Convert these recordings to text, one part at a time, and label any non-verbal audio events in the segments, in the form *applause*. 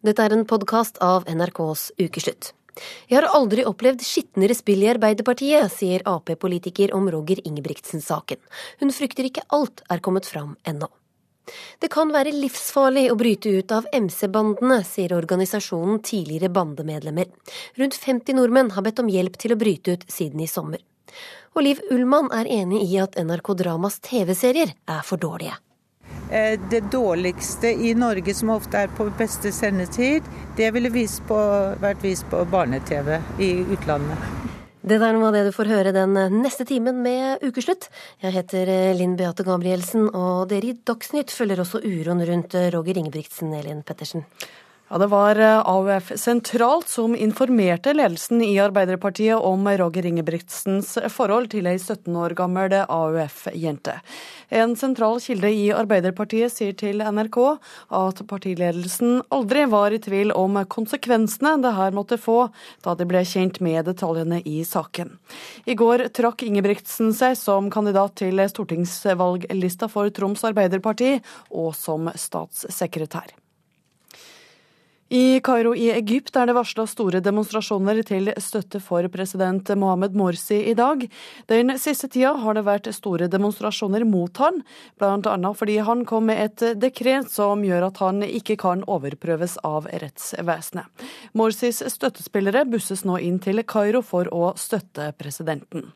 Dette er en podkast av NRKs Ukeslutt. Jeg har aldri opplevd skitnere spill i Arbeiderpartiet, sier Ap-politiker om Roger Ingebrigtsen-saken. Hun frykter ikke alt er kommet fram ennå. Det kan være livsfarlig å bryte ut av MC-bandene, sier organisasjonen tidligere bandemedlemmer. Rundt 50 nordmenn har bedt om hjelp til å bryte ut siden i sommer. Og Liv Ullmann er enig i at NRK Dramas TV-serier er for dårlige. Eh, det dårligste i Norge, som ofte er på beste sendetid, det ville vist på, vært vist på barne-TV i utlandet. Det der var det du får høre den neste timen med Ukeslutt. Jeg heter eh, Linn Beate Gabrielsen, og dere i Dagsnytt følger også uroen rundt eh, Roger Ingebrigtsen, Elin Pettersen. Ja, Det var eh, AUF sentralt som informerte ledelsen i Arbeiderpartiet om Roger Ingebrigtsens forhold til ei 17 år gammel AUF-jente. En sentral kilde i Arbeiderpartiet sier til NRK at partiledelsen aldri var i tvil om konsekvensene det her måtte få, da de ble kjent med detaljene i saken. I går trakk Ingebrigtsen seg som kandidat til stortingsvalglista for Troms Arbeiderparti og som statssekretær. I Kairo i Egypt er det varsla store demonstrasjoner til støtte for president Mohammed Morsi i dag. Den siste tida har det vært store demonstrasjoner mot han, bl.a. fordi han kom med et dekret som gjør at han ikke kan overprøves av rettsvesenet. Morsis støttespillere busses nå inn til Kairo for å støtte presidenten.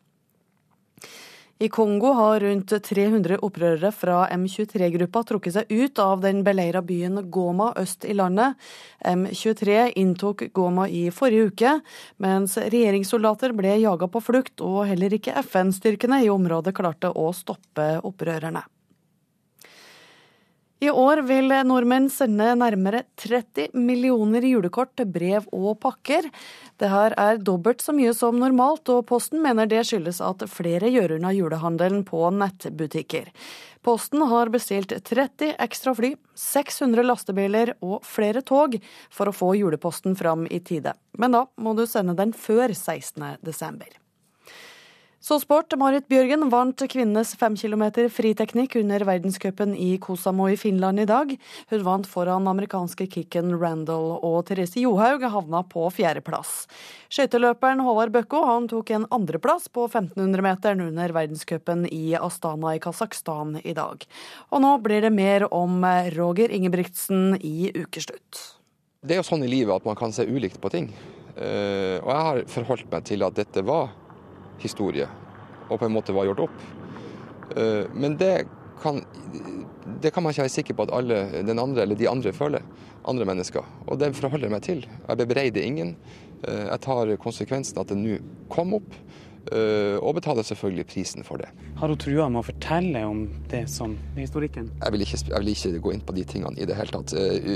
I Kongo har rundt 300 opprørere fra M23-gruppa trukket seg ut av den beleira byen Goma øst i landet. M23 inntok Goma i forrige uke, mens regjeringssoldater ble jaga på flukt, og heller ikke FN-styrkene i området klarte å stoppe opprørerne. I år vil nordmenn sende nærmere 30 millioner julekort, brev og pakker. Det her er dobbelt så mye som normalt, og Posten mener det skyldes at flere gjør unna julehandelen på nettbutikker. Posten har bestilt 30 ekstra fly, 600 lastebiler og flere tog for å få juleposten fram i tide. Men da må du sende den før 16. desember. Så sport. Marit Bjørgen vant kvinnenes fem kilometer friteknikk under verdenscupen i Kosamo i Finland i dag. Hun vant foran amerikanske kicken Randall, og Therese Johaug havna på fjerdeplass. Skøyteløperen Håvard Bøkko han tok en andreplass på 1500-meteren under verdenscupen i Astana i Kasakhstan i dag. Og nå blir det mer om Roger Ingebrigtsen i ukeslutt. Det er jo sånn i livet at man kan se ulikt på ting. Eh, og jeg har forholdt meg til at dette var historie, og på en måte var gjort opp. Eh, men det kan, det kan man ikke være sikker på at alle den andre eller de andre føler. Andre mennesker. Og det forholder jeg meg til. Jeg bebreider ingen. Eh, jeg tar konsekvensen at det nå kom opp. Eh, og betaler selvfølgelig prisen for det. Har hun trua med å fortelle om det som historikken? Jeg vil, ikke, jeg vil ikke gå inn på de tingene i det hele tatt. Eh,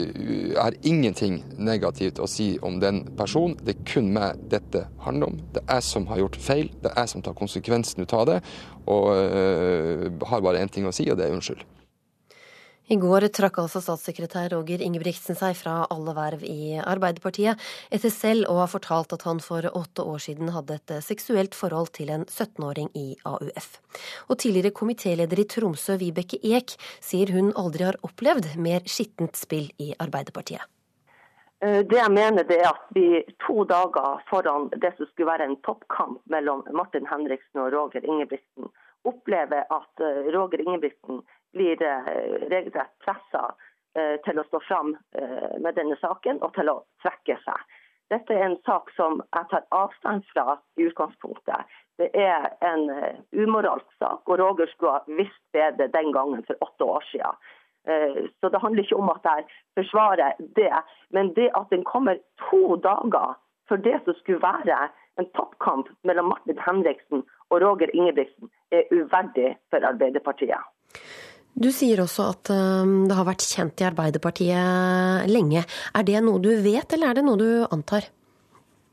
jeg har ingenting negativt å si om den personen. Det er kun meg dette handler om. Det er jeg som har gjort feil. Det er jeg som tar konsekvensen ut av det. Og uh, har bare én ting å si, og det er unnskyld. I går trakk altså statssekretær Roger Ingebrigtsen seg fra alle verv i Arbeiderpartiet, etter selv å ha fortalt at han for åtte år siden hadde et seksuelt forhold til en 17-åring i AUF. Og tidligere komitéleder i Tromsø, Vibeke Eek, sier hun aldri har opplevd mer skittent spill i Arbeiderpartiet. Eh, det jeg mener det er at vi to dager foran det som skulle være en toppkamp mellom Martin Henriksen og Roger Ingebrigtsen, opplever at eh, Roger Ingebrigtsen blir det regelrett pressa eh, til å stå fram eh, med denne saken og til å trekke seg. Dette er en sak som jeg tar avstand fra i utgangspunktet. Det er en umoralsk sak, og Roger skulle ha visst bedre den gangen for åtte år siden. Så det handler ikke om at jeg forsvarer det, men det at den kommer to dager for det som skulle være en toppkamp mellom Martin Henriksen og Roger Ingebrigtsen, er uverdig for Arbeiderpartiet. Du sier også at um, det har vært kjent i Arbeiderpartiet lenge. Er det noe du vet, eller er det noe du antar?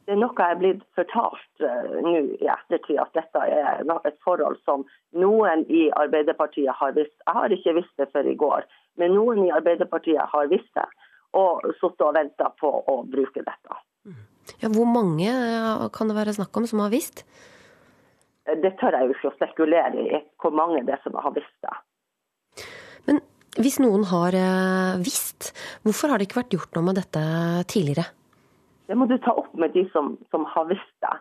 Det er noe jeg er blitt fortalt uh, nå i ettertid, at dette er et forhold som noen i Arbeiderpartiet har visst. Jeg har ikke visst det før i går, men noen i Arbeiderpartiet har visst det. Og sittet og venta på å bruke dette. Ja, hvor mange kan det være snakk om som har visst? Det tør jeg jo ikke å spekulere i, hvor mange det er som har visst det. Men Hvis noen har eh, visst, hvorfor har det ikke vært gjort noe med dette tidligere? Det må du ta opp med de som, som har visst det.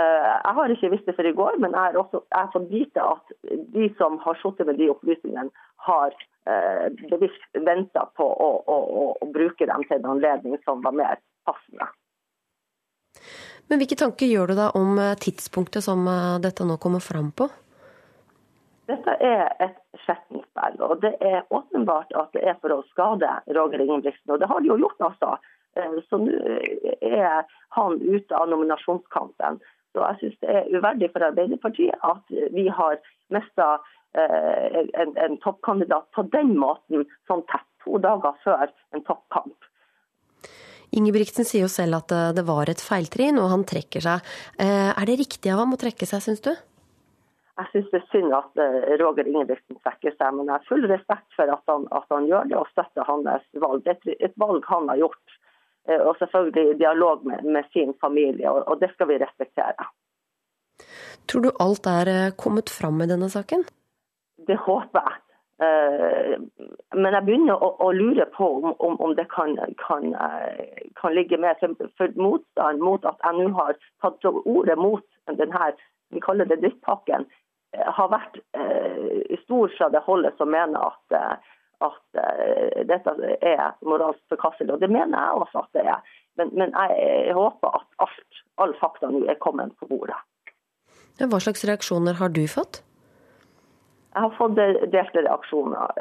Eh, jeg har ikke visst det før i går, men jeg har, også, jeg har fått vite at de som har sittet med de opplysningene, har eh, bevisst venta på å, å, å, å, bruke dem til en anledning som var mer passende. Men hvilke tanker gjør du deg om tidspunktet som dette nå kommer fram på? Dette er et skjettent spill, og det er åpenbart at det er for å skade Roger Ingebrigtsen. Og det har de jo gjort, altså. Eh, så nå er han ute av nominasjonskampen. Så jeg syns det er uverdig for Arbeiderpartiet at vi har mista eh, en, en, toppkandidat på den måten, sånn tett to dager før en toppkamp. Ingebrigtsen sier jo selv at eh, det var et feiltrinn, og han trekker seg. Er det riktig av ham å trekke seg, syns du? Jeg syns det er synd at eh, Roger Ingebrigtsen trekker seg, men jeg har full respekt for at han, at han gjør det og støtter hans valg. Det er et valg han har gjort. Eh, og selvfølgelig i dialog med, med sin familie, og, og, det skal vi respektere. Tror du alt er eh, kommet fram i denne saken? Det håper jeg. Men jeg begynner å, å lure på om, om, om det kan, kan, kan, ligge mer for, motstand mot at jeg nå har tatt ordet mot denne vi kaller det drittpakken, har vært i stor fra det holdet som mener at, eh, at eh, dette er moralsk forkastelig. Og det mener jeg også at det er. Men, men jeg håper at alt, all fakta nå er kommet på bordet. Hva slags reaksjoner har du fått? Jeg har fått delte reaksjoner.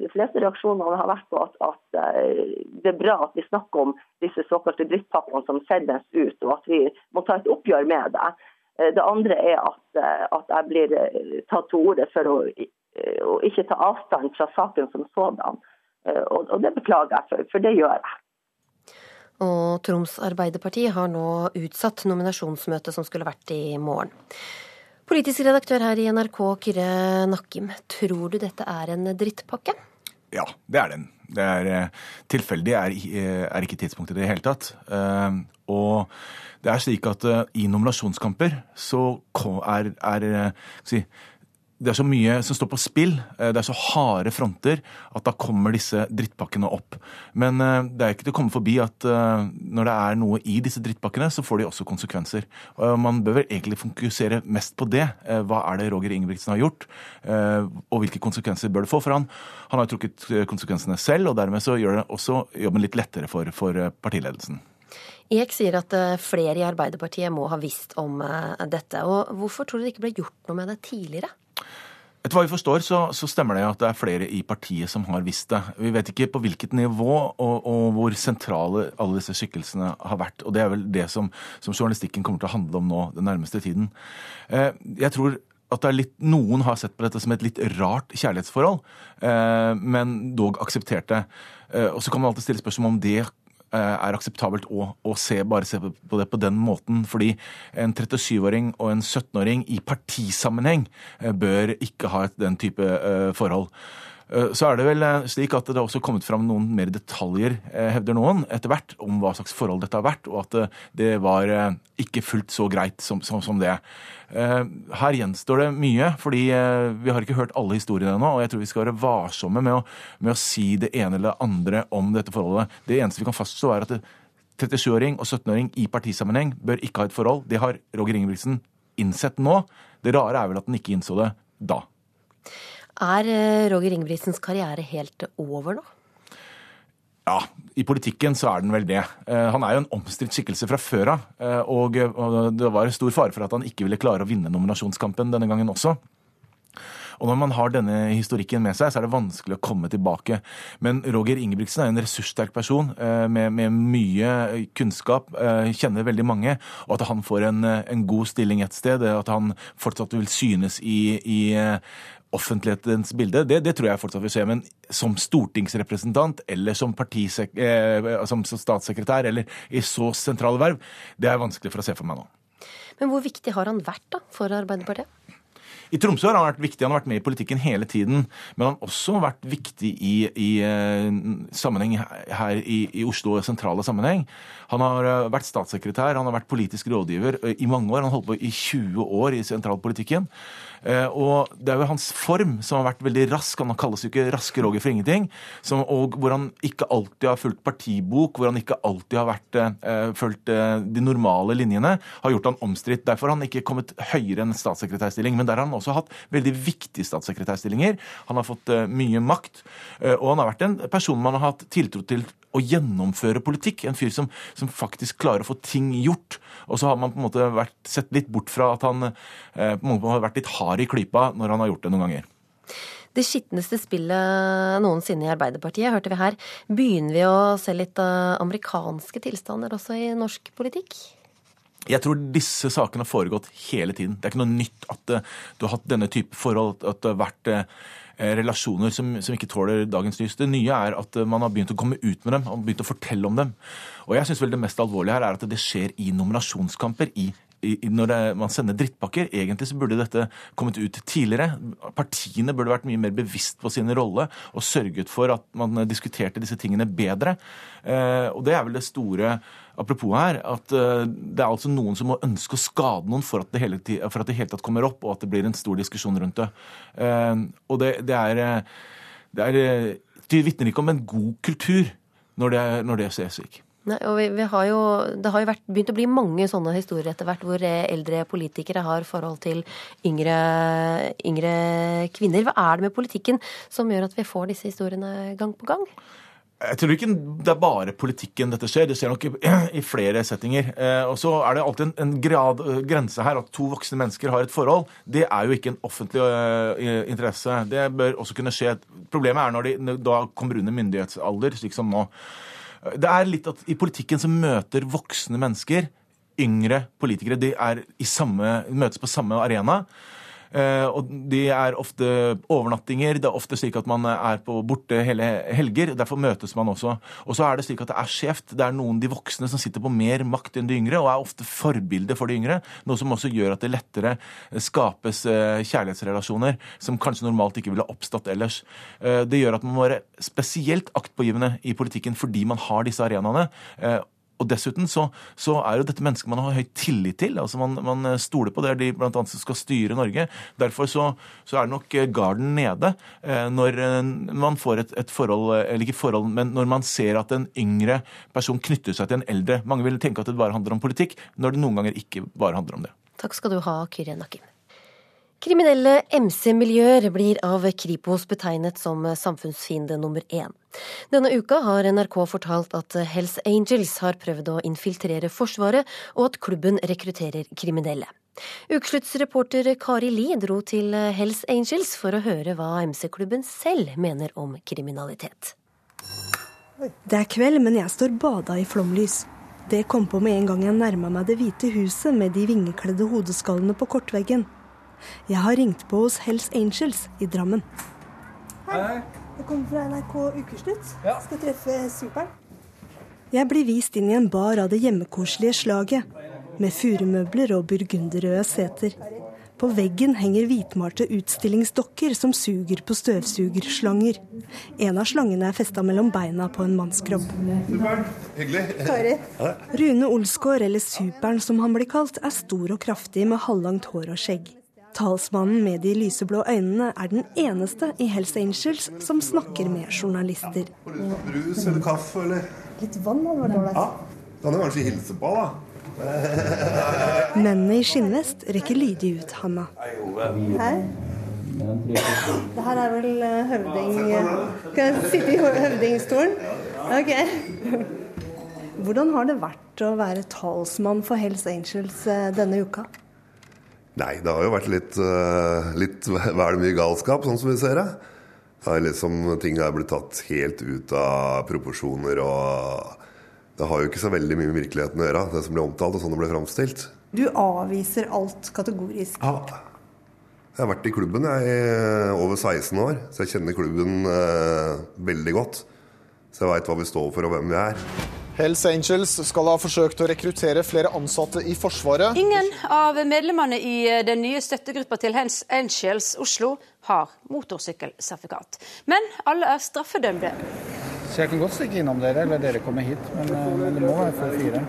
De fleste reaksjonene har vært på at, at, det er bra at vi snakker om disse såkalte drittpappene som sendes ut, og at vi må ta et oppgjør med det. Eh, det andre er at, eh, at jeg blir eh, tatt til orde for å, å, ikke ta avstand fra saken som sådan. Og, og det beklager jeg for, for det gjør jeg. Og Troms Arbeiderparti har nå utsatt nominasjonsmøtet som skulle vært i morgen. Politisk redaktør her i NRK, Kyrre Nakkim. Tror du dette er en drittpakke? Ja, det er den. Det er tilfeldig, er, er ikke tidspunktet i det hele tatt. Og det er slik at i nominasjonskamper så er, er si, det er så mye som står på spill, eh, det er så harde fronter, at da kommer disse drittpakkene opp. Men det er ikke til å komme forbi at når det er noe i disse drittpakkene, så får de også konsekvenser. Man bør vel egentlig fokusere mest på det. Hva er det Roger Ingebrigtsen har gjort, og hvilke konsekvenser bør det få for han? Han har trukket konsekvensene selv, og dermed så gjør det også jobben litt lettere for, for partiledelsen. Eek sier at eh, flere i Arbeiderpartiet må ha visst om eh, dette. Og hvorfor tror du det ikke ble gjort noe med det tidligere? Etter hva vi forstår, så, så, stemmer det at det er flere i partiet som har visst det. Vi vet ikke på hvilket nivå og, og hvor sentrale alle disse skikkelsene har vært. Og det er vel det som, som, journalistikken kommer til å handle om nå den nærmeste tiden. Eh, jeg tror at litt, noen har sett på dette som et litt rart kjærlighetsforhold, men dog akseptert det. Og så kan man alltid stille spørsmål om det Eh, er akseptabelt å, å se, bare se på det på den måten. Fordi en 37-åring og en 17-åring i partisammenheng eh, bør ikke ha den type eh, forhold. Så er det vel slik at det har også kommet fram noen mer detaljer, hevder noen, etter hvert om hva slags forhold dette har vært, og at det var ikke fullt så greit som, som, som det. Eh, her gjenstår det mye, fordi eh, vi har ikke hørt alle historiene ennå. Og jeg tror vi skal være varsomme med å, med å si det ene eller det andre om dette forholdet. Det eneste vi kan fastslå, er at 37-åring og 17-åring i partisammenheng bør ikke ha et forhold. Det har Roger Ingebrigtsen innsett nå. Det rare er vel at han ikke innså det da. Er eh, Roger Ingebrigtsens karriere helt over nå? Ja, i politikken så er den vel det. Eh, han er jo en omstridt skikkelse fra før av. Eh, og det var stor fare for at han ikke ville klare å vinne nominasjonskampen denne gangen også. Og når man har denne historikken med seg, så er det vanskelig å komme tilbake. Men Roger Ingebrigtsen er en ressurssterk person med, med mye kunnskap, kjenner veldig mange. Og at han får en, en god stilling et sted, at han fortsatt vil synes i, i offentlighetens bilde, det, det, tror jeg fortsatt vil skje. Men som stortingsrepresentant eller som, eh, som statssekretær eller i så sentrale verv, det er vanskelig for å se for meg nå. Men hvor viktig har han vært da for Arbeiderpartiet? I Tromsø har han vært viktig, han har vært med i politikken hele tiden. Men han har også vært viktig i, i sammenheng her i, i Oslo, sentrale sammenheng. Han har vært statssekretær, han har vært politisk rådgiver i mange år. Han holdt på i 20 år i sentralpolitikken. Eh, og det er jo hans form som har vært veldig rask. Han kalles jo ikke Raske Roger for ingenting. Som, og hvor han ikke alltid har fulgt partibok, hvor han ikke alltid har vært, eh, fulgt eh, de normale linjene, har gjort han omstridt. Derfor har han ikke kommet høyere enn statssekretærstilling. Men der har han også hatt veldig viktige statssekretærstillinger. Han har fått eh, mye makt. Eh, og han har vært en person man har hatt tiltro til å gjennomføre politikk. En fyr som, som, faktisk klarer å få ting gjort. Og så har man på en måte vært, sett litt bort fra at han eh, på en måte har vært litt hard i klypa når han har gjort det noen ganger. Det skitneste spillet noensinne i Arbeiderpartiet, hørte vi her. Begynner vi å se litt amerikanske tilstander også i norsk politikk? Jeg tror disse sakene har foregått hele tiden. Det er ikke noe nytt at uh, du har hatt denne type forhold, at det har vært uh, relasjoner som, som, ikke tåler dagens lys. Det nye er at man har begynt å komme ut med dem og begynt å fortelle om dem. Og jeg synes vel Det mest alvorlige her er at det skjer i nominasjonskamper i når det, man sender drittpakker. Egentlig så burde dette kommet ut tidligere. Partiene burde vært mye mer bevisst på sin rolle og sørget for at man diskuterte disse tingene bedre. Eh, og det er vel det store apropos her, at eh, det er altså noen som må ønske å skade noen for at det hele, for at det hele tatt kommer opp, og at det blir en stor diskusjon rundt det. Eh, og det, det er, det, er, det vitner ikke om en god kultur når det, når det ser slik. Nei, og vi, vi har jo, Det har jo vært, begynt å bli mange sånne historier etter hvert hvor eldre politikere har forhold til yngre, yngre kvinner. Hva er det med politikken som gjør at vi får disse historiene gang på gang? Jeg tror ikke det er bare politikken dette skjer. Det skjer nok i, *clears throat* i flere settinger. Eh, og så er det alltid en, en grad, grense her at to voksne mennesker har et forhold. Det er jo ikke en offentlig uh, interesse. Det bør også kunne skje. Problemet er når de da kommer under myndighetsalder, slik som nå. Det er litt at i politikken så møter voksne mennesker yngre politikere. De er i samme, møtes på samme arena. Eh, og de er ofte overnattinger. Det er ofte slik at man er på borte hele helger. Derfor møtes man også. Og så er det slik at det er skjevt. Det er noen de voksne som sitter på mer makt enn de yngre, og er ofte forbilder for de yngre. Noe som også gjør at det lettere skapes eh, kjærlighetsrelasjoner som kanskje normalt ikke ville oppstått ellers. Eh, det gjør at man må være spesielt aktpågivende i politikken fordi man har disse arenaene. Og dessuten så, så, er jo dette mennesket man har høy tillit til. altså Man, man stoler på det, de blant annet skal styre Norge. Derfor så, så er det nok eh, garden nede eh, når eh, man får et, et, forhold, eller ikke forhold, men når man ser at en yngre person knytter seg til en eldre. Mange vil tenke at det bare handler om politikk, når det noen ganger ikke bare handler om det. Takk skal du ha, Kyrre Nakim. Kriminelle MC-miljøer blir av Kripos betegnet som samfunnsfiende nummer én. Denne uka har NRK fortalt at Hells Angels har prøvd å infiltrere Forsvaret, og at klubben rekrutterer kriminelle. Ukesluttsreporter Kari Li dro til Hells Angels for å høre hva MC-klubben selv mener om kriminalitet. Det er kveld, men jeg står bada i flomlys. Det kom på med en gang jeg nærma meg Det hvite huset med de vingekledde hodeskallene på kortveggen. Jeg har ringt på hos Hells Angels i Drammen. Hei. Jeg kommer fra NRK Ukeslutt. Ja. Skal treffe Superen. Jeg blir vist inn i en bar av det hjemmekoselige slaget, med furumøbler og burgunderrøde seter. På veggen henger hvitmalte utstillingsdokker som suger på støvsugerslanger. En av slangene er festa mellom beina på en mannskropp. Rune Olsgaard, eller Superen som han blir kalt, er stor og kraftig med halvlangt hår og skjegg. Talsmannen med de lyseblå øynene er den eneste i Hells Angels som snakker med journalister. Brus eller kaffe, eller? Litt vann hadde vært ålreit. Ja. Kan du kanskje hilse på, da? Mennene i skinnvest rekker lydig ut handa. Hei. Det her er vel eh, høvding Skal jeg sitte i høvdingstolen? Ok. Hvordan har det vært å være talsmann for Hells Angels eh, denne uka? Nei, det har jo vært litt, uh, litt *laughs* vel mye galskap, sånn som vi ser det. det er liksom, ting er blitt tatt helt ut av proporsjoner, og det har jo ikke så veldig mye med virkeligheten å gjøre, det som blir omtalt og sånn det blir framstilt. Du avviser alt kategorisk? Ja. Jeg har vært i klubben jeg, i over 16 år, så jeg kjenner klubben eh, veldig godt. Så jeg veit hva vi står for og hvem vi er. Hells Angels skal ha forsøkt å rekruttere flere ansatte i Forsvaret. Ingen av medlemmene i den nye støttegruppa til Hells Angels Oslo har motorsykkelsertifikat. Men alle er straffedømte. Så jeg kan godt stikke innom dere, eller dere kommer hit, men, eh, men det må være for fire.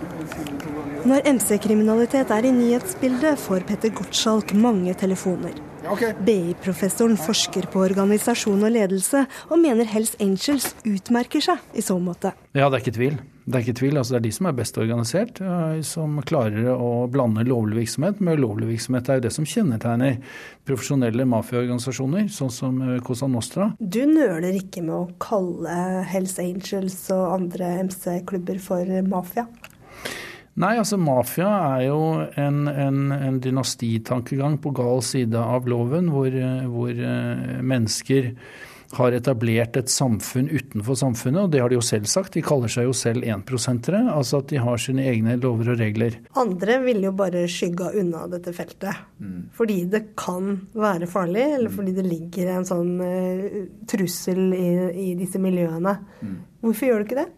Når MC-kriminalitet er i nyhetsbildet, får Petter Gottschalk mange telefoner. Okay. BI-professoren forsker på organisasjon og ledelse, og mener Hells Angels utmerker seg i så måte. Ja, det er ikke tvil. Det er ikke tvil, altså det er de som er best organisert, som klarer å blande lovlig virksomhet med ulovlig virksomhet. Det er jo det som kjennetegner profesjonelle mafiaorganisasjoner, sånn som Cosa Nostra. Du nøler ikke med å kalle Hells Angels og andre MC-klubber for mafia? Nei, altså mafia er jo en, en, en dynastitankegang på gal side av loven, hvor, hvor mennesker har etablert et samfunn utenfor samfunnet, og det har de jo selv sagt. De kaller seg jo selv énprosentere, altså at de har sine egne lover og regler. Andre ville jo bare skygga unna dette feltet. Mm. Fordi det kan være farlig, eller fordi det ligger en sånn uh, trussel i, i, disse miljøene. Mm. Hvorfor gjør du ikke det?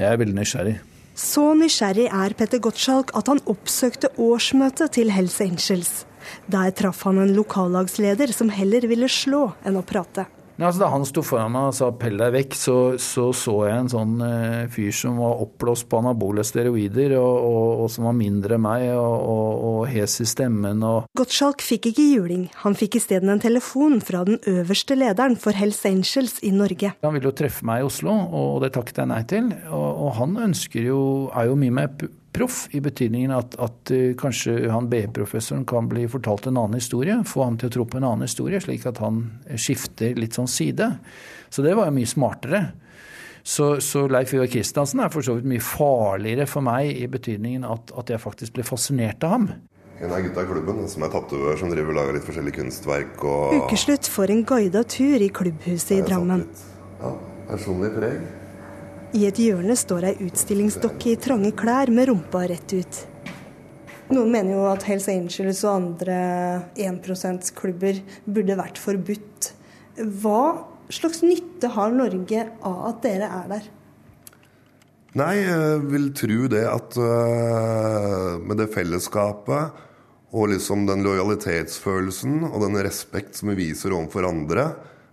Jeg er veldig nysgjerrig. Så nysgjerrig er Petter Gottschalk at han oppsøkte årsmøtet til Hells Angels. Der traff han en lokallagsleder som heller ville slå enn å prate. Ja, altså da han sto foran meg og sa 'pell deg vekk', så så, så jeg en sånn uh, fyr som var oppblåst på anabole steroider, og, og, og, som var mindre enn meg, og, og, hes i stemmen. og... Gottschalk fikk ikke juling. Han fikk isteden en telefon fra den øverste lederen for Hells Angels i Norge. Han ville jo treffe meg i Oslo, og det takket jeg nei til. Og, han ønsker jo, er jo mye mer proff, i betydningen at, at uh, kanskje han BI-professoren kan bli fortalt en annen historie. Få ham til å tro på en annen historie, slik at han skifter litt sånn side. Så det var jo mye smartere. Så, så Leif Ivar Kristiansen er for så vidt mye farligere for meg i betydningen at, at jeg faktisk ble fascinert av ham. En av gutta i klubben som er tatovør, som driver og lager litt forskjellige kunstverk. Og... Ukeslutt for en guida tur i klubbhuset i Drammen. Ja, personlig preg. I et hjørne står ei utstillingsdokke i trange klær med rumpa rett ut. Noen mener jo at Hells Angels og andre 1 %-klubber burde vært forbudt. Hva slags nytte har Norge av at dere er der? Nei, jeg vil tro det at uh, med det fellesskapet og liksom den lojalitetsfølelsen og den respekt som vi viser overfor andre,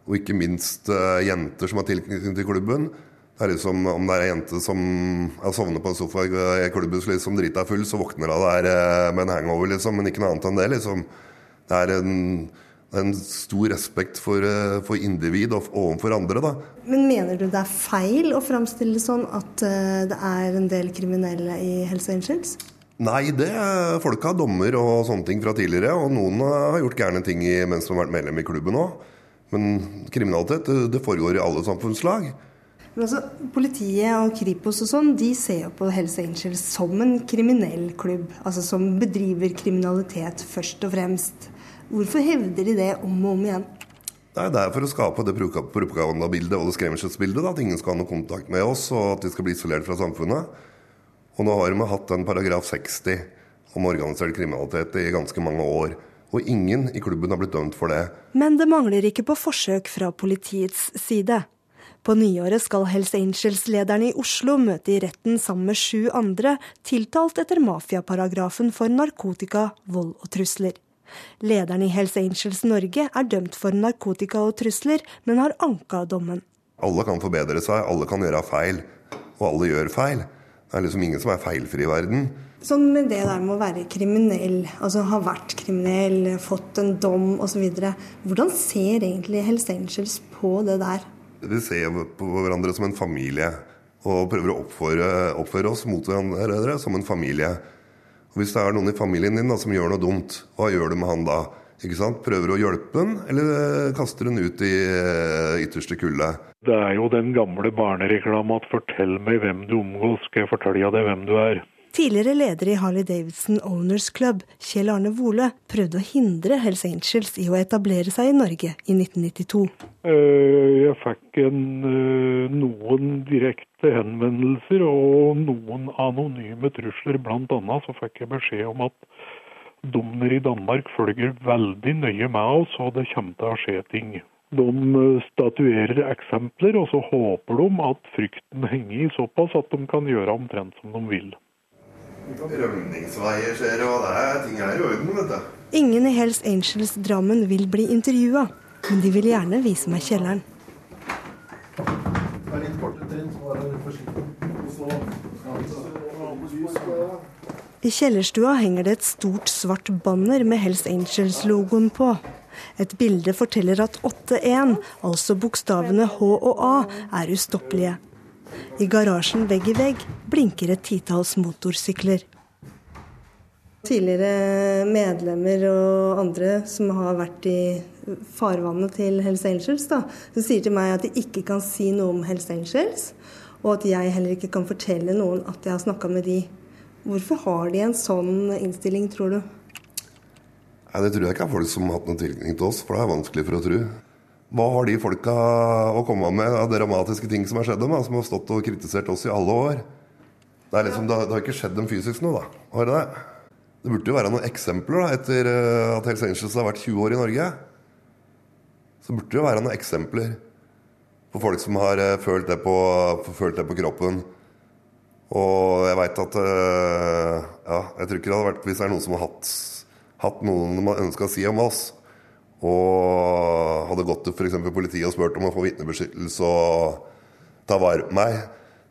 og ikke minst uh, jenter som har tilknytning til klubben, er liksom, Om det er ei jente som har sovnet på en sofa i klubbhus liksom drita full, så våkner hun der eh, med en hangover, liksom. Men ikke noe annet enn det. liksom. Det er en, en stor respekt for, eh, for individ og overfor andre. da. Men mener du det er feil å framstille det sånn at eh, det er en del kriminelle i Hells Angels? Nei, det folk har dommer og sånne ting fra tidligere. Og noen har gjort gærne ting mens de har vært medlem i klubben òg. Men kriminalitet det foregår i alle samfunnslag. Men altså, Politiet og Kripos og sånn, de ser jo på Hells Angels som en kriminell klubb. Altså som bedriver kriminalitet først og fremst. Hvorfor hevder de det om og om igjen? Det er for å skape det propagandabildet og det skremselsbildet. At ingen skal ha noe kontakt med oss, og at de skal bli isolert fra samfunnet. Og nå har vi hatt en paragraf 60 om organisert kriminalitet i ganske mange år. Og ingen i klubben har blitt dømt for det. Men det mangler ikke på forsøk fra politiets side. På nyåret skal Hells Angels-lederen i Oslo møte i retten sammen med sju andre, tiltalt etter mafiaparagrafen for narkotika, vold og trusler. Lederen i Hells Angels Norge er dømt for narkotika og trusler, men har anka dommen. Alle kan forbedre seg, alle kan gjøre feil. Og alle gjør feil. Det er liksom ingen som er feilfri i verden. Sånn med det der med å være kriminell, altså ha vært kriminell, fått en dom osv. Hvordan ser egentlig Hells Angels på det der? Vi ser på hverandre som en familie og prøver å oppføre, oppføre oss mot hverandre som en familie. Og Hvis det er noen i familien din da, som gjør noe dumt, hva gjør du med han da? Ikke sant? Prøver å hjelpe han, eller kaster han ut i eh, ytterste kulde? Det er jo den gamle barnereklama at 'fortell meg hvem du omgås, skal jeg fortelle deg hvem du er'. Tidligere leder i Harley Davidson Owners Club, Kjell Arne Vole, prøvde å hindre Hells Angels i å etablere seg i Norge i 1992. Eh, jeg fikk en, eh, noen direkte henvendelser og noen anonyme trusler. Blant annet så fikk jeg beskjed om at dommer i Danmark følger veldig nøye med oss, og det kommer til å skje ting. De eh, statuerer eksempler, og så håper de at frykten henger i såpass at de kan gjøre omtrent som de vil. Rømningsveier skjer, og det er, ting er i orden, vet du. Ingen i Hells Angels Drammen vil bli intervjua, men de vil gjerne vise meg kjelleren. I kjellerstua henger det et stort, svart banner med Hells Angels-logoen på. Et bilde forteller at 8-1, altså bokstavene H og A, er ustoppelige. I garasjen vegg i vegg blinker et titalls motorsykler. Tidligere medlemmer og andre som har vært i farvannet til Hells Angels, da, som sier til meg at de ikke kan si noe om Hells Angels, og at jeg heller ikke kan fortelle noen at jeg har snakka med de. Hvorfor har de en sånn innstilling, tror du? Nei, Det tror jeg ikke er folk som har hatt noen tilknytning til oss, for det er vanskelig for å tro. Hva har de folka å komme med av dramatiske ting som har skjedd dem, som har stått og kritisert oss i alle år? Det, er liksom, det, har, det har ikke skjedd dem fysisk nå, da. Har det det? Burde jo være noen eksempler da, etter eh, at Hells Angels har vært 20 år i Norge. Så burde det jo være noen eksempler på folk som har eh, følt det på, følt det på kroppen. Og jeg veit at eh, Ja, jeg tror ikke det hadde vært hvis det er noen som har hatt, hatt noen man ønska å si om oss, og hadde gått til f.eks. politiet og spurt om å få vitnebeskyttelse og ta vare på meg,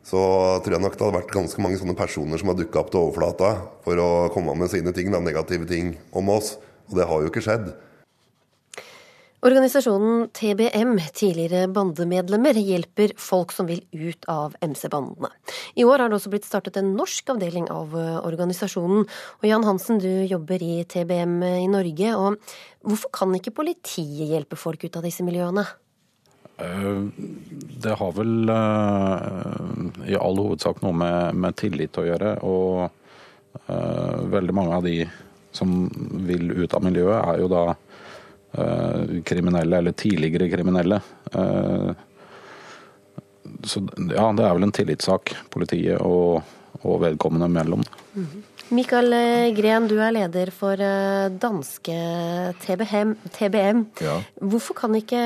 så tror jeg nok det hadde vært ganske mange sånne personer som har dukka opp til overflata for å komme med sine ting, da, negative ting om oss. Og det har jo ikke skjedd. Organisasjonen TBM, tidligere bandemedlemmer, hjelper folk som vil ut av MC-bandene. I år har det også blitt startet en norsk avdeling av eh, organisasjonen. Og Jan Hansen, du jobber i TBM i Norge. og Hvorfor kan ikke politiet hjelpe folk ut av disse miljøene? Eh, det har vel eh, i all hovedsak noe med, med tillit å gjøre. Og veldig mange av de som vil ut av miljøet, er jo da kriminelle eller tidligere kriminelle. Så ja, det er vel en tillitssak, politiet og, og vedkommende mellom. Mikael Gren, du er leder for danske TBM. TBM. Ja. Hvorfor kan ikke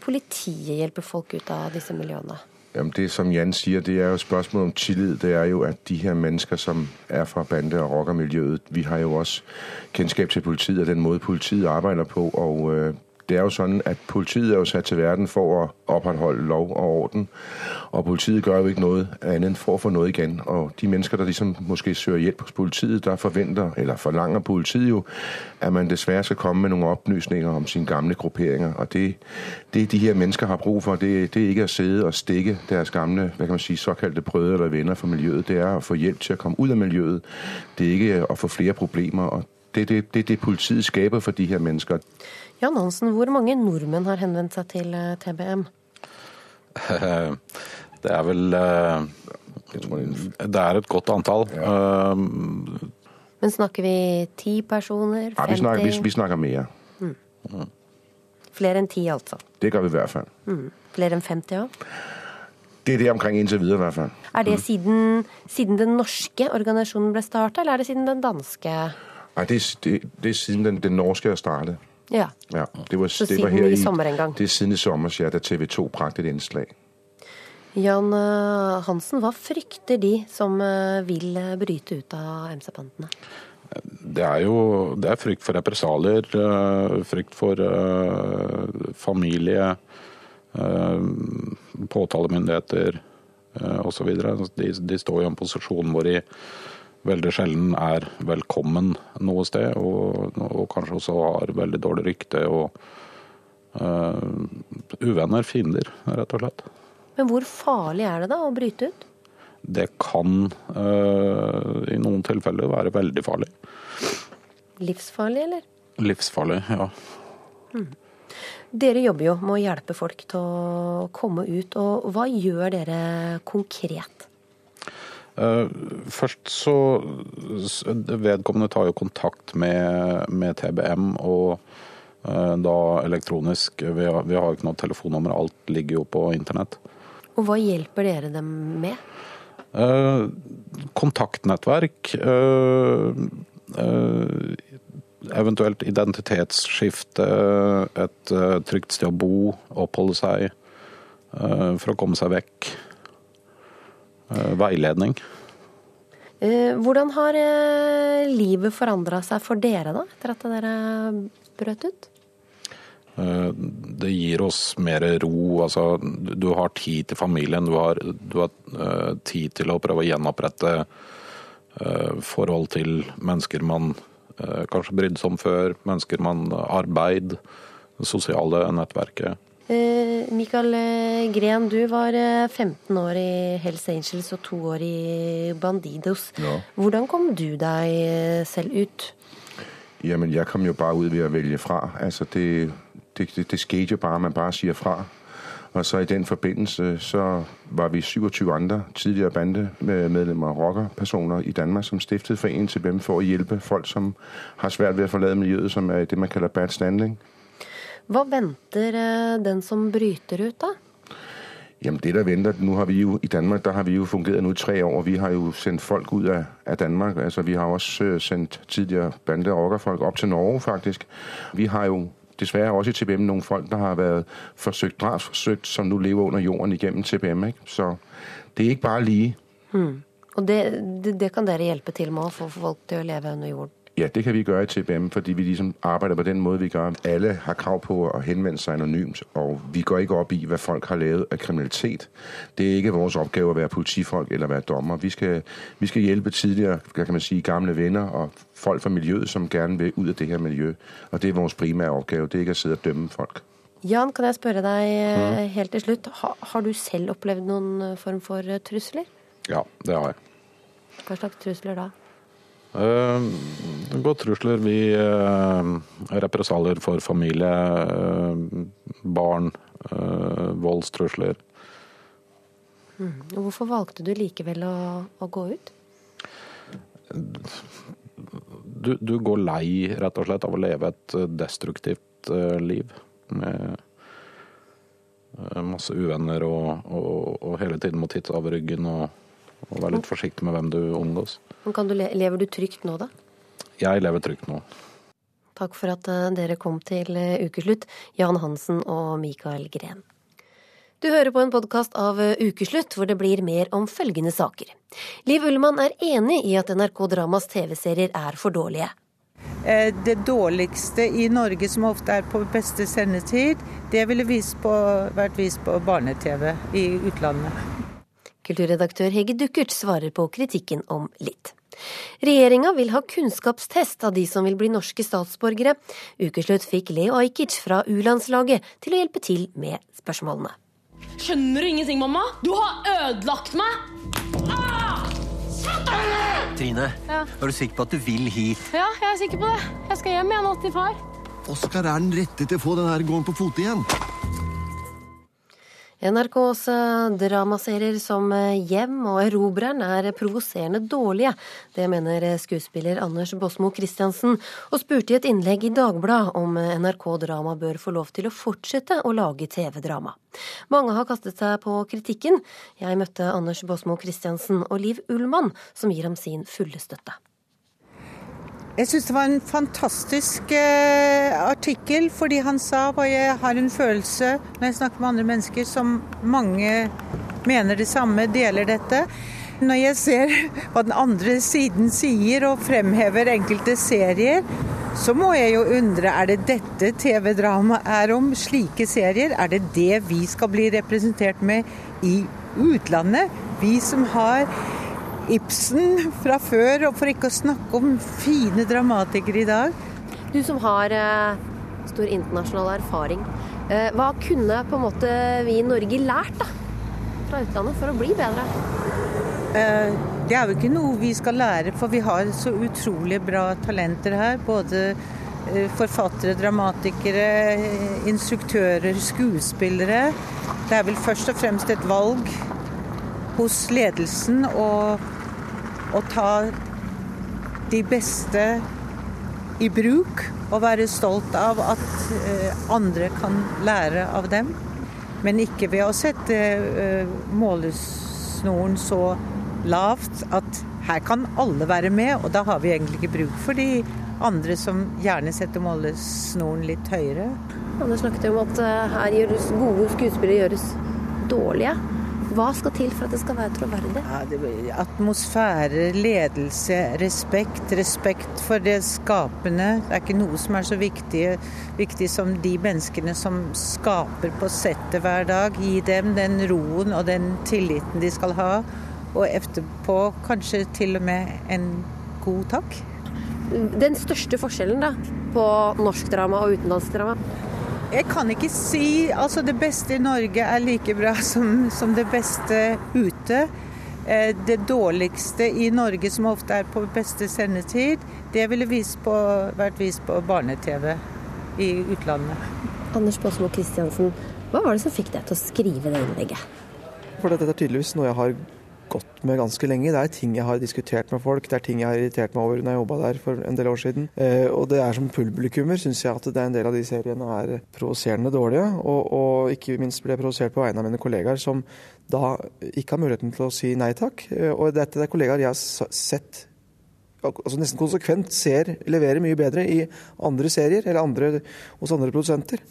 politiet hjelpe folk ut av disse miljøene? Jamen det som Jan sier, det er jo spørsmålet om tillit. Det er jo at de her mennesker som er fra bande- og rockermiljøet, vi har jo også kjennskap til politiet og den måte politiet arbeider på. og øh, det er jo sånn at Politiet er jo satt til verden for å opprettholde lov og orden. Og politiet gjør jo ikke noe annet enn for å få noe igjen. Og de mennesker der liksom måske søker hjelp hos politiet, der forventer, eller forlanger politiet jo at man dessverre skal komme med noen opplysninger om sine gamle grupperinger. Og det, det de her mennesker har brug for, det, det er ikke å sitte og stikke deres gamle hva kan man si, såkalte brødre eller venner fra miljøet. Det er å få hjelp til å komme ut av miljøet. Det er ikke å få flere problemer. og det er det, det, det politiet skaper for de her mennesker. Jan Hansen, hvor mange nordmenn har henvendt seg til TBM? *laughs* Det er vel Det er et godt antall. Ja. Men snakker vi ti personer? 50? Ja, vi, snakker, vi, vi snakker mer. Mm. Flere enn ti, altså? Det gjør vi i hvert fall. Mm. Flere enn 50 òg? Det er det omkring inntil videre, i hvert fall. Er det siden, siden den norske organisasjonen ble starta, eller er det siden den danske? Nei, det, det, det er siden den, den norske startet. Ja. ja det var, Så det siden var her i sommer en gang? Det er siden i sommer, ja, da TV 2 brakte et innslag. Jan Hansen, hva frykter de som vil bryte ut av MC-bandene? Det er jo det er frykt for represalier, frykt for familie, påtalemyndigheter osv. De, de står i en posisjon hvor de veldig sjelden er velkommen noe sted, og, og kanskje også har veldig dårlig rykte og uh, uvenner, fiender, rett og slett. Men hvor farlig er det da å bryte ut? Det kan uh, i noen tilfeller være veldig farlig. Livsfarlig, eller? Livsfarlig, ja. Mm. Dere jobber jo med å hjelpe folk til å komme ut, og hva gjør dere konkret? Først så Vedkommende tar jo kontakt med, med TBM og da elektronisk. Vi har, vi har ikke noe telefonnummer, alt ligger jo på internett. Og hva hjelper dere dem med? Kontaktnettverk. eventuelt identitetsskifte, et trygt sted å bo, oppholde seg for å komme seg vekk. Uh, veiledning. Hvordan har livet forandra seg for dere da, etter at dere brøt ut? Det gir oss mer ro. Altså, du har tid til familien. Du har, du har tid til å prøve å gjenopprette forhold til mennesker man Eh, kanskje brydde seg om før, mennesker man arbeid, det sosiale nettverket. Eh, Mikael eh, Gren, du var 15 år i Hells Angels og to år i Bandidos. Ja. Hvordan kom du deg selv ut? Jamen, jeg kom jo bare ut ved å velge fra. Altså, det, det, det, det skete jo bare, man bare sier fra. Og så i den forbindelse så var vi 27 andre tidligere bandemedlemmer og rockerpersoner i Danmark som stiftet foreningen til dem for å hjelpe folk som har svært ved å forlate miljøet, som er det man kaller bad standing. Hva venter øh, den som bryter ut, da? Jamen det der venter, nu har vi jo i Danmark, der har vi jo fungeret nu tre år. Vi har jo sendt folk ut av, av Danmark. Altså vi har også øh, sendt tidligere bande- og rockerfolk opp til Norge, faktisk. Vi har jo dessverre også i TBM noen folk der har vært forsøkt drapsforsøkt, som nå lever under jorden gjennom TBM. Ikke? Så det er ikke bare lige. Hmm. Og det, det, det, kan dere hjelpe til med å få folk til å leve under jorden? Ja, det kan vi gjøre i TBM, fordi vi liksom arbeider på den måten vi gjør. Alle har krav på å henvende seg anonymt, og vi går ikke opp i hva folk har lavet av kriminalitet. Det er ikke vår oppgave å være politifolk eller være dommer. Vi skal, vi skal hjelpe tidligere kan man si, gamle venner og folk fra miljøet som gjerne vil ut av det her miljøet. Og det er vår primære oppgave. Det er ikke å sitte og dømme folk. Jan, kan jeg spørre deg eh, mm. helt til slutt. Har, har du selv opplevd noen eh, form for eh, trusler? Ja, det har jeg. Hva slags trusler da? Uh, godt trusler. Vi uh, represalier for familie, uh, barn, voldstrusler. Mm. Hvorfor valgte du likevel å, å gå ut? Du, du, går lei, rett og slett, av å leve et destruktivt liv. Med masse uvenner og, og, og hele tiden må titte av ryggen og og være litt forsiktig med hvem du omgås. Men du, lever du trygt nå, da? Jeg lever trygt nå. Takk for at eh, dere kom til eh, ukeslutt, Jan Hansen og Mikael Gren. Du hører på en podkast av eh, Ukeslutt, hvor det blir mer om følgende saker. Liv Ullmann er enig i at NRK Dramas TV-serier er for dårlige. Det dårligste i Norge, som ofte er på beste sendetid, det ville vist på, vært vist på barne-TV i utlandet. Kulturredaktør Hege Dukkert svarer på kritikken om litt. Regjeringa vil ha kunnskapstest av de som vil bli norske statsborgere. Ukeslutt fikk Leo Ajkic fra U-landslaget til å hjelpe til med spørsmålene. Skjønner du ingenting, mamma? Du har ødelagt meg! Ah! Trine, ja. er du sikker på at du vil hit? Ja, jeg er sikker på det. Jeg skal hjem igjen til far. Oskar er den rette til å få denne gården på fote igjen. NRKs eh, dramaserier som eh, Hjem og Erobreren er provoserende dårlige. Det mener skuespiller Anders Bosmo Christiansen, og spurte i et innlegg i Dagbladet om NRK Drama bør få lov til å fortsette å lage TV-drama. Mange har kastet seg på kritikken. Jeg møtte Anders Bosmo Christiansen og Liv Ullmann, som gir ham sin fulle støtte. Jeg syns det var en fantastisk eh, artikkel, fordi han sa hva jeg har en følelse når jeg snakker med andre mennesker, som mange mener det samme, deler dette. Når jeg ser hva den andre siden sier og fremhever enkelte serier, så må jeg jo undre er det dette TV-drama er om, slike serier? Er det det vi skal bli representert med i utlandet? Vi som har Ibsen fra før, og for ikke å snakke om fine dramatikere i dag. Du som har eh, stor internasjonal erfaring, eh, hva kunne på en måte vi i Norge lært da, fra utlandet for å bli bedre? Eh, det er jo ikke noe vi skal lære, for vi har så utrolig bra talenter her. Både forfattere, dramatikere, instruktører, skuespillere. Det er vel først og fremst et valg hos ledelsen å, å ta de beste i bruk og være stolt av at eh, andre kan lære av dem. Men ikke ved å sette eh, målesnoren så lavt at her kan alle være med, og da har vi egentlig ikke bruk for de andre som gjerne setter målesnoren litt høyere. Anders snakket om at eh, her gjøres gode skuespillere gjøres dårlige. Hva skal til for at det skal være troverdig? Ja, atmosfære, ledelse, respekt. Respekt for det skapende. Det er ikke noe som er så viktig, viktig som de menneskene som skaper på settet hver dag. Gi dem den roen og den tilliten de skal ha. Og etterpå kanskje til og med en god takk. Den største forskjellen da, på norsk drama og utenlandsk drama? Jeg kan ikke si altså det beste i Norge er like bra som, som det beste ute. Eh, det dårligste i Norge, som ofte er på beste sendetid, det ville vist på, vært vist på barne-TV i utlandet. Anders Båsmo Christiansen, hva var det som fikk deg til å skrive det innlegget? For dette er tydeligvis noe jeg har gått med ganske lenge. Det er ting jeg har diskutert med folk, det er ting jeg har irritert meg over når jeg jobba der for en del år siden. Eh, og det er som publikummer syns jeg at det er en del av de seriene er provoserende dårlige. Og, og ikke minst blir jeg provosert på vegne av mine kollegaer som da ikke har muligheten til å si nei takk. Eh, og dette er kollegaer jeg har sett altså nesten konsekvent ser leverer mye bedre i andre serier eller andre, hos andre produsenter.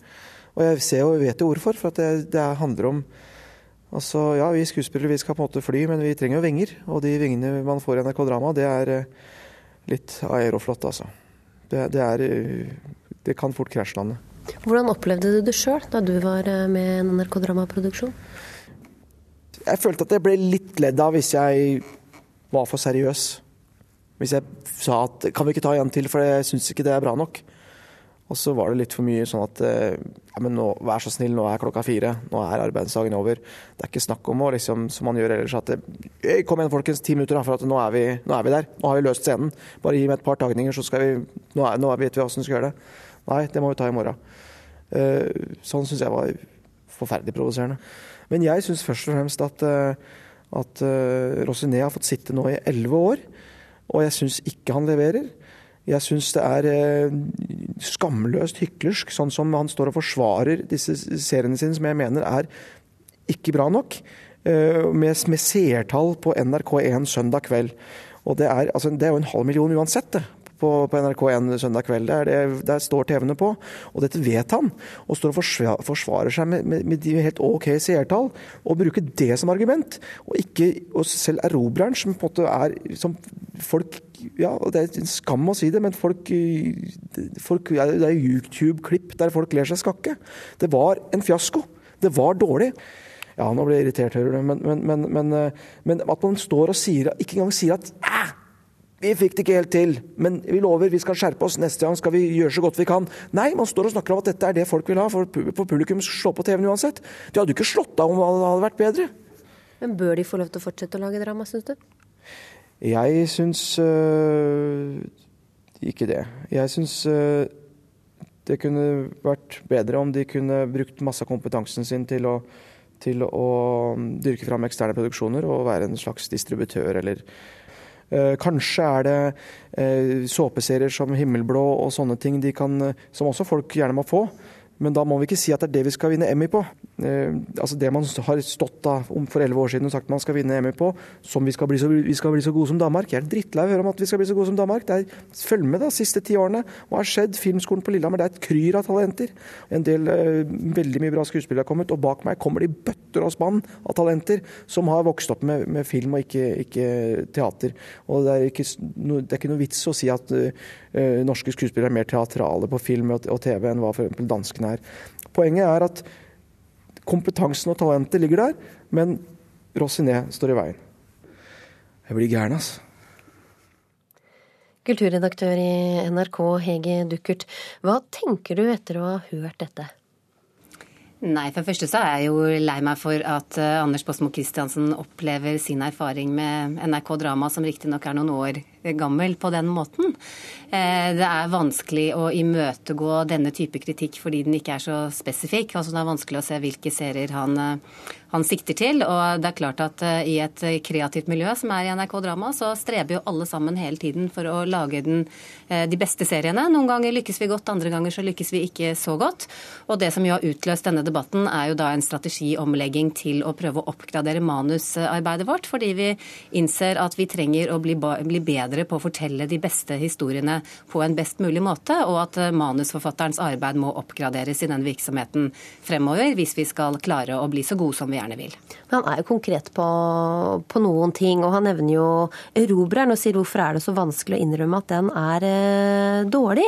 Og jeg ser og vet jo hvorfor, for det, det handler om Altså, ja, Vi skuespillere vi skal på en måte fly, men vi trenger jo vinger. Og de vingene man får i NRK Drama, det er eh, litt aeroflott, altså. Det, det, er, eh, det kan fort krasjlande. Hvordan opplevde du det sjøl da du var eh, med i en NRK Drama-produksjon? Jeg følte at jeg ble litt ledd av hvis jeg var for seriøs. Hvis jeg sa at kan vi ikke ta en til, for jeg syns ikke det er bra nok. Og så var det litt for mye sånn at eh, ja, men nå, vær så snill, nå er klokka fire. Nå er arbeidsdagen over. Det er ikke snakk om å liksom, som man gjør ellers, at det, Kom igjen, folkens, ti minutter, for at nå er, vi, nå er, vi, der. Nå har vi løst scenen. Bare gi meg et par tagninger, så skal vi Nå, er, nå vet vi åssen vi skal gjøre det. Nei, det må vi ta i morgen. Uh, sånn syns jeg var forferdelig provoserende. Men jeg syns først og fremst at, at Rosiné har fått sitte nå i elleve år, og jeg syns ikke han leverer. Jeg syns det er eh, skamløst hyklersk, sånn som han står og forsvarer disse seriene sine, som jeg mener er ikke bra nok, eh, med, seertall på NRK1 søndag kveld. Og det er, altså, det er jo en halv million uansett, det på, på NRK1 søndag kveld. Der, det, der står TV-ene på. Og dette vet han. Og står og forsvarer seg med, med, med de helt OK seertall. Og bruker det som argument. Og ikke og selv erobreren, som på en måte er som folk ja, Det er en skam å si det, men folk, folk Det er YouTube-klipp der folk ler seg skakke. Det var en fiasko. Det var dårlig. Ja, nå blir jeg irritert, hører du. Men, men, men, men, men at man står og sier, ikke engang sier at vi fikk det ikke helt til, men vi lover vi skal skjerpe oss. Neste gang skal vi gjøre så godt vi kan. Nei, man står og snakker om at dette er det folk vil ha, for, publikum slår på TV-en uansett. De hadde jo ikke slått av om det hadde vært bedre. Men bør de få lov til å fortsette å lage drama, syns du? Jeg syns øh, ikke det. Jeg syns øh, det kunne vært bedre om de kunne brukt masse av kompetansen sin til å, til å dyrke fram eksterne produksjoner og være en slags distributør eller kanskje er det eh, såpeserier som Himmelblå og sånne ting kan, eh, som også folk gjerne må få. Men da må vi ikke si at det er det vi skal vinne Emmy på. Eh, altså Det man har stått da for elleve år siden og sagt man skal vinne EM på, som vi skal, bli så, vi skal bli så gode som Danmark. Jeg er drittlei av å høre om at vi skal bli så gode som Danmark. Det er, følg med da, siste ti årene. Hva har skjedd? Filmskolen på Lillehammer, det er et kryr av talenter. En del eh, veldig mye bra skuespillere har kommet, og bak meg kommer de bøtter og spann av talenter som har vokst opp med, med film og ikke, ikke, teater. Og det er ikke, no, det er ikke noe vits å si at uh, norske skuespillere er mer teatrale på film og, og TV enn hva f.eks. danskene er. Poenget er at kompetansen og talentet ligger der, men Rossiné står i veien. Jeg blir gæren, altså. Kulturredaktør i NRK, Hege Duckert. Hva tenker du etter å ha hørt dette? Nei, for det første så er jeg jo lei meg for at uh, Anders Båsmo Christiansen opplever sin erfaring med NRK Drama, som riktignok er noen år gammel, på den måten. Uh, det er vanskelig å imøtegå denne type kritikk fordi den ikke er så spesifikk. Altså, det er vanskelig å se hvilke serier han uh, han sikter til. Og det er klart at i et kreativt miljø som er i NRK Drama, så streber jo alle sammen hele tiden for å lage den, de beste seriene. Noen ganger lykkes vi godt, andre ganger så lykkes vi ikke så godt. Og det som jo har utløst denne debatten, er jo da en strategiomlegging til å prøve å oppgradere manusarbeidet vårt, fordi vi innser at vi trenger å bli, bli bedre bedre på å fortelle de beste historiene på en best mulig måte, og at eh, manusforfatterens arbeid må oppgraderes i den virksomheten fremover, hvis vi skal klare å bli så gode som vi gjerne vil. Men han er jo konkret på, på noen ting, og han nevner jo erobreren og sier hvorfor er det så vanskelig å innrømme at den er eh, dårlig.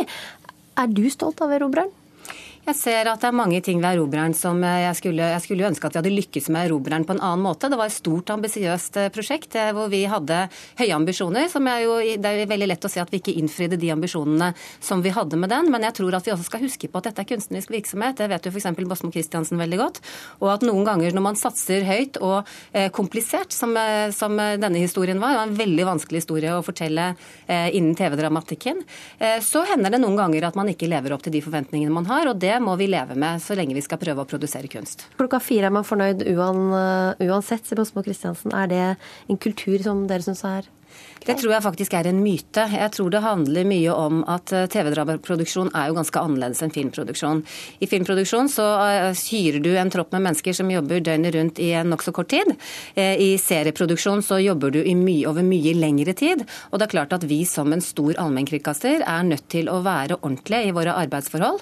Er du stolt av erobreren? Jeg ser at det er mange ting ved erobreren som jeg skulle, jeg skulle ønske at vi hadde lykkes med erobreren på en annen måte. Det var et stort, ambisiøst eh, prosjekt eh, hvor vi hadde høye ambisjoner. som er jo, Det er veldig lett å se at vi ikke innfridde de ambisjonene som vi hadde med den. Men jeg tror at vi også skal huske på at dette er kunstnerisk virksomhet. Det vet jo f.eks. Bosmo Christiansen veldig godt. Og at noen ganger når man satser høyt og eh, komplisert, som, som, denne historien var, det var en veldig vanskelig historie å fortelle innen TV-dramatikken, så hender det noen ganger at man ikke lever opp til de forventningene man har. og det det må vi leve med så lenge vi skal prøve å produsere kunst. Klokka fire er man fornøyd uansett, sier Bosmo Christiansen. Er det en kultur som dere syns er det tror jeg faktisk er en myte. Jeg tror det handler mye om at eh, TV-dramaproduksjon er jo ganske annerledes enn filmproduksjon. I filmproduksjon så eh, hyrer du en tropp med mennesker som jobber døgnet rundt i en nokså kort tid. Eh, I serieproduksjon så jobber du mye, over mye lengre tid. Og det er klart at vi som en stor allmennkringkaster er nødt til å være ordentlige i våre arbeidsforhold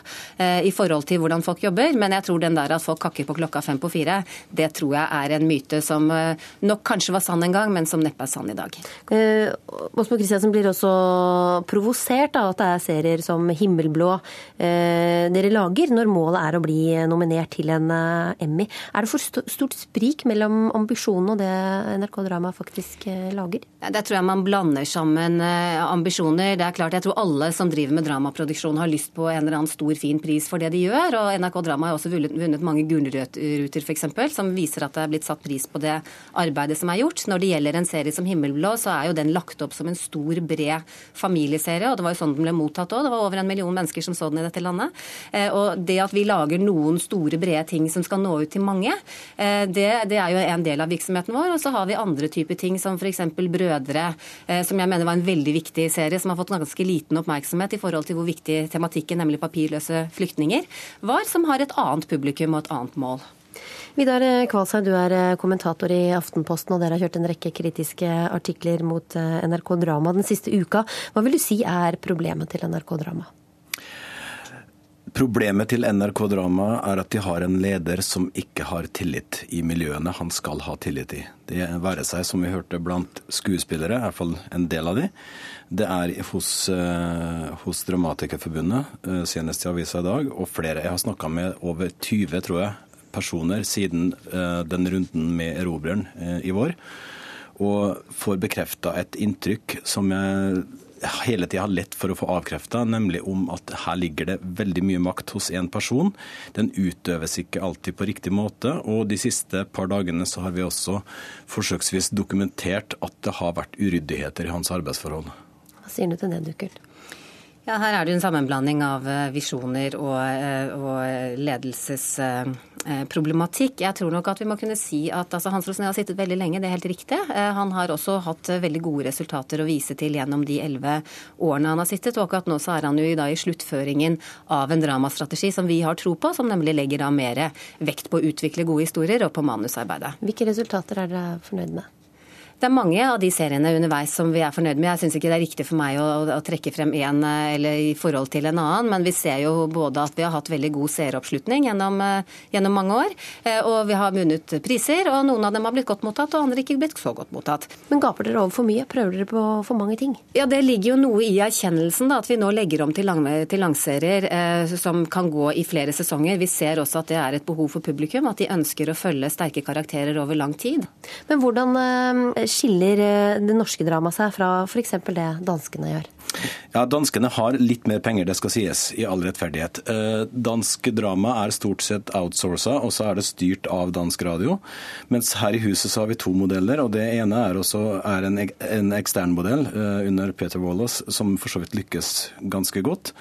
i forhold til hvordan folk jobber. Men jeg tror den der at folk kakker på klokka fem på fire, det tror jeg er en myte som nok kanskje var sann en gang, men som neppe er sann i dag. Åsmo Kristiansen blir også provosert av at det er serier som Himmelblå eh, dere lager, når målet er å bli nominert til en eh, Emmy. Er det for stort sprik mellom ambisjonene og det NRK Drama faktisk eh, lager? Det tror jeg man blander sammen ambisjoner. Det er klart, Jeg tror alle som driver med dramaproduksjon har lyst på en eller annen stor, fin pris for det de gjør. og NRK Drama har også vunnet mange Gullruter f.eks., som viser at det er blitt satt pris på det arbeidet som er gjort. Når det gjelder en serie som Himmelblå, så er jo den lagt opp som en stor, bred familieserie. og Det var jo sånn den ble mottatt òg. Det var over en million mennesker som så den i dette landet. Eh, og det at vi lager noen store, brede ting som skal nå ut til mange, eh, det, det er jo en del av virksomheten vår. Og så har vi andre typer ting som f.eks. Brødre, eh, som jeg mener var en veldig viktig serie, som har fått ganske liten oppmerksomhet i forhold til hvor viktig tematikken, nemlig papirløse flyktninger, var, som har et annet publikum og et annet mål. Vidar Kvalshaug, du er eh, kommentator i Aftenposten, og dere har kjørt en rekke kritiske artikler mot eh, NRK Drama den siste uka. Hva vil du si er problemet til NRK Drama? Problemet til NRK Drama er at de har en leder som ikke har tillit i miljøene han skal ha tillit i. Det være seg, som vi hørte, blant skuespillere, i hvert fall en del av de. Det er hos, uh, hos Dramatikerforbundet, senest i avisa i dag, og flere. Jeg har snakka med over 20, tror jeg, personer siden eh, den runden med erobreren eh, i vår. Og får bekrefta et inntrykk som jeg hele tida har lett for å få avkrefta, nemlig om at her ligger det veldig mye makt hos én person. Den utøves ikke alltid på riktig måte. Og de siste par dagene så har vi også forsøksvis dokumentert at det har vært uryddigheter i hans arbeidsforhold. Hva sier du til det, Dukkert? Ja, Her er det jo en sammenblanding av eh, visjoner og, eh, og ledelsesproblematikk. Jeg tror nok at vi må kunne si at altså, Hans Rosné har sittet veldig lenge, det er helt riktig. Eh, han har også hatt veldig gode resultater å vise til gjennom de elleve årene han har sittet. Og akkurat nå så er han jo i, i sluttføringen av en dramastrategi som vi har tro på, som nemlig legger da mer vekt på å utvikle gode historier og på manusarbeidet. Hvilke resultater er dere fornøyd med? Det er mange av de seriene underveis som vi er fornøyd med. Jeg syns ikke det er riktig for meg å, å, trekke frem én eh, eller i forhold til en annen, men vi ser jo både at vi har hatt veldig god seeroppslutning gjennom, eh, gjennom, mange år, eh, og vi har vunnet priser, og noen av dem har blitt godt mottatt, og andre ikke blitt så godt mottatt. Men gaper dere over for mye? Prøver dere på for mange ting? Ja, det ligger jo noe i erkjennelsen, da, at vi nå legger om til, lang, til langserier eh, som kan gå i flere sesonger. Vi ser også at det er et behov for publikum, at de ønsker å følge sterke karakterer over lang tid. Men hvordan eh, skiller eh, det norske dramaet seg fra f.eks. det danskene gjør? Ja, Danskene har litt mer penger, det skal sies, i all rettferdighet. Eh, dansk drama er stort sett outsourca, og så er det styrt av dansk radio. Mens her i huset så har vi to modeller, og det ene er, også, er en, en ekstern modell eh, under Peter Wallace, som for så vidt lykkes ganske godt.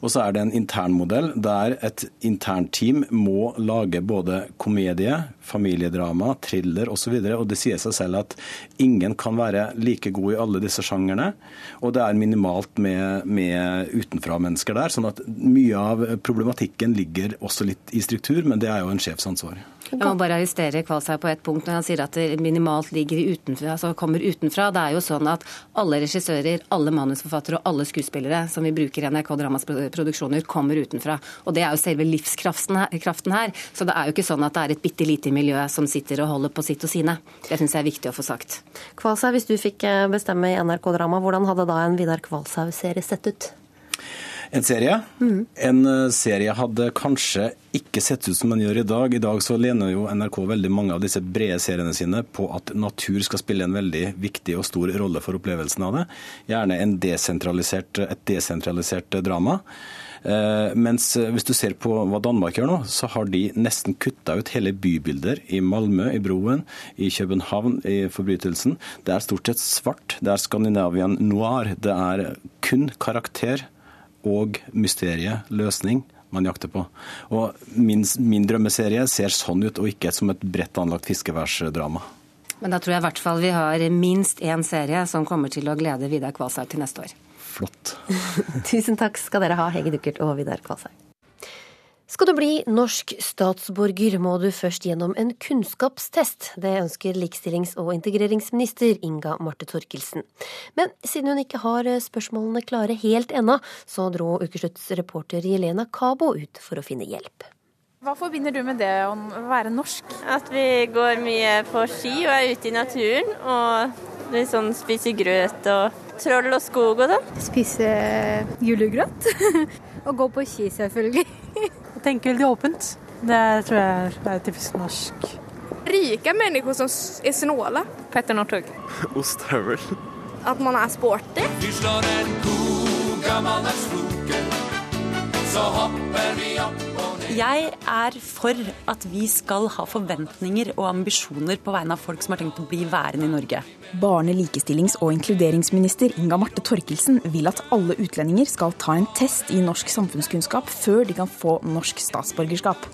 Og så er det en intern modell der et internteam må lage både komedie, familiedrama, thriller osv. Og, så og det sier seg selv at ingen kan være like god i alle disse sjangerne. Og det er minimalt med, med utenfra-mennesker der. sånn at mye av problematikken ligger også litt i struktur, men det er jo en sjefs ansvar. Jeg må bare arrestere Kvalsheim på et punkt når han sier at det minimalt ligger utenfra, altså kommer utenfra. Det er jo sånn at alle regissører, alle manusforfattere og alle skuespillere som vi bruker i NRK Dramas produksjoner, kommer utenfra. Og det er jo selve livskraften her. Så det er jo ikke sånn at det er et bitte lite miljø som sitter og holder på sitt og sine. Det syns jeg er viktig å få sagt. Kvalshaug, hvis du fikk eh, bestemme i NRK Drama, hvordan hadde da en Vidar Kvalshaug-serie sett ut? En serie? Mm. En eh, serie hadde kanskje ikke sett ut som den gjør i dag. I dag så lener jo NRK veldig mange av disse brede seriene sine på at natur skal spille en veldig viktig og stor rolle for opplevelsen av det. Gjerne desentralisert, et desentralisert drama. Eh, mens eh, hvis du ser på hva Danmark gjør nå, så har de nesten kutta ut hele bybilder i Malmö, i Broen, i København, i Forbrytelsen. Det er stort sett svart. Det er Skandinavian noir. Det er kun karakter og mysteriet, løsning, man jakter på. Og min, min, drømmeserie ser sånn ut, og ikke som et bredt anlagt fiskeværsdrama. Men da tror jeg i hvert fall vi har minst én serie som kommer til å glede Vidar Kvalshaug til neste år. Flott. *laughs* Tusen takk skal dere ha, Hege Duckert og Vidar Kvalshaug. Skal du bli norsk statsborger, må du først gjennom en kunnskapstest. Det ønsker likestillings- og integreringsminister Inga Marte Torkelsen. Men siden hun ikke har spørsmålene klare helt ennå, så dro Ukeslutts reporter Jelena Kabo ut for å finne hjelp. Hva forbinder du med det å være norsk? At vi går mye på ski og er ute i naturen. Og liksom spiser grøt og troll og skog og sånn. Spise julegrøt. *laughs* og gå på ski, selvfølgelig. *laughs* tenke veldig åpent. Det tror jeg er typisk norsk. Rike mennesker som er snåle. Petter Northug. *laughs* Ostehøvel. At man er sporty. Vi slår en ko, gammel er sloken, så hopper vi opp jeg er for at vi skal ha forventninger og ambisjoner på vegne av folk som har tenkt å bli værende i Norge. Barne-, likestillings- og inkluderingsminister Inga Marte Torkelsen vil at alle utlendinger skal ta en test i norsk samfunnskunnskap før de kan få norsk statsborgerskap.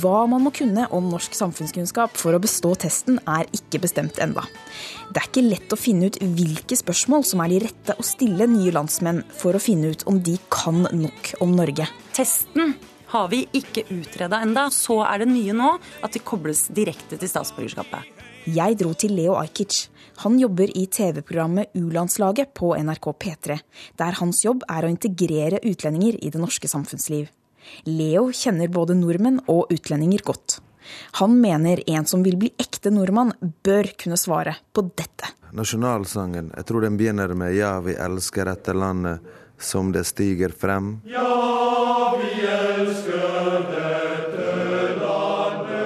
Hva man må kunne om norsk samfunnskunnskap for å bestå testen, er ikke bestemt enda. Det er ikke lett å finne ut hvilke spørsmål som er de rette å stille nye landsmenn for å finne ut om de kan nok om Norge. Testen har vi ikke utreda enda. Så er det nye nå at de kobles direkte til statsborgerskapet. Jeg dro til Leo Ajkic. Han jobber i TV-programmet U-landslaget på NRK P3, der hans jobb er å integrere utlendinger i det norske samfunnsliv. Leo kjenner både nordmenn og utlendinger godt. Han mener en som vil bli ekte nordmann, bør kunne svare på dette. Nasjonalsangen, jeg tror den begynner med 'Ja, vi elsker dette landet som det stiger frem'. Ja, vi elsker dette landet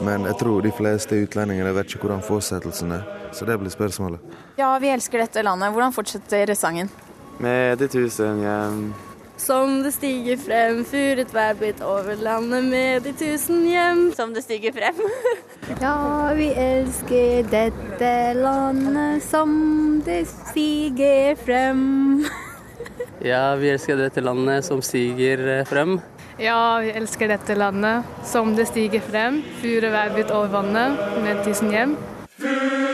Men jeg tror de fleste utlendingene vet ikke hvordan fortsettelsen er, så det blir spørsmålet. Ja, vi elsker dette landet. Hvordan fortsetter sangen? Med de tusen hjem som det stiger frem, furet vær blitt over landet med de tusen hjem. Som det stiger frem. *laughs* ja, vi elsker dette landet som det stiger frem. *laughs* ja, vi elsker dette landet som stiger eh, frem. Ja, vi elsker dette landet som det stiger frem. Furet vær blitt over vannet med tusen hjem. Furet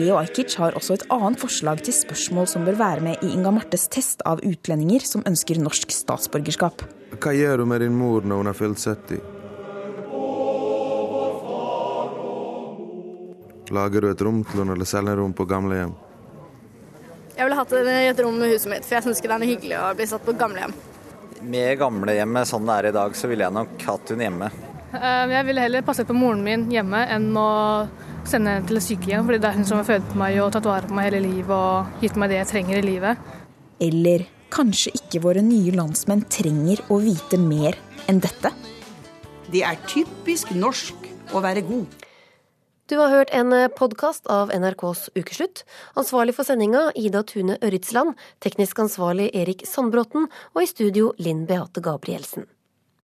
Leo Ajkic har også et annet forslag til spørsmål som bør være med i Inga Martes test av utlendinger som ønsker norsk statsborgerskap. Hva gjør du med din mor når hun har fylt 70? Lager du et rom til henne eller selger rom på gamlehjem? Jeg ville hatt et rom med huset mitt, for jeg syns ikke det er noe hyggelig å bli satt på gamlehjem. Med gamlehjemmet sånn det er i dag, så ville jeg nok hatt hun hjemme. Eh, jeg ville heller passet på moren min hjemme enn å sende henne til et sykehjem, fordi det er hun som har født på meg og tatt vare på meg hele livet og gitt meg det jeg trenger i livet. Eller kanskje ikke våre nye landsmenn trenger å vite mer enn dette? Det er typisk norsk å være god. Du har hørt en podkast av NRKs Ukeslutt. Ansvarlig for sendinga Ida Tune Ørritsland, teknisk ansvarlig Erik Sandbråten og i studio Linn Beate Gabrielsen.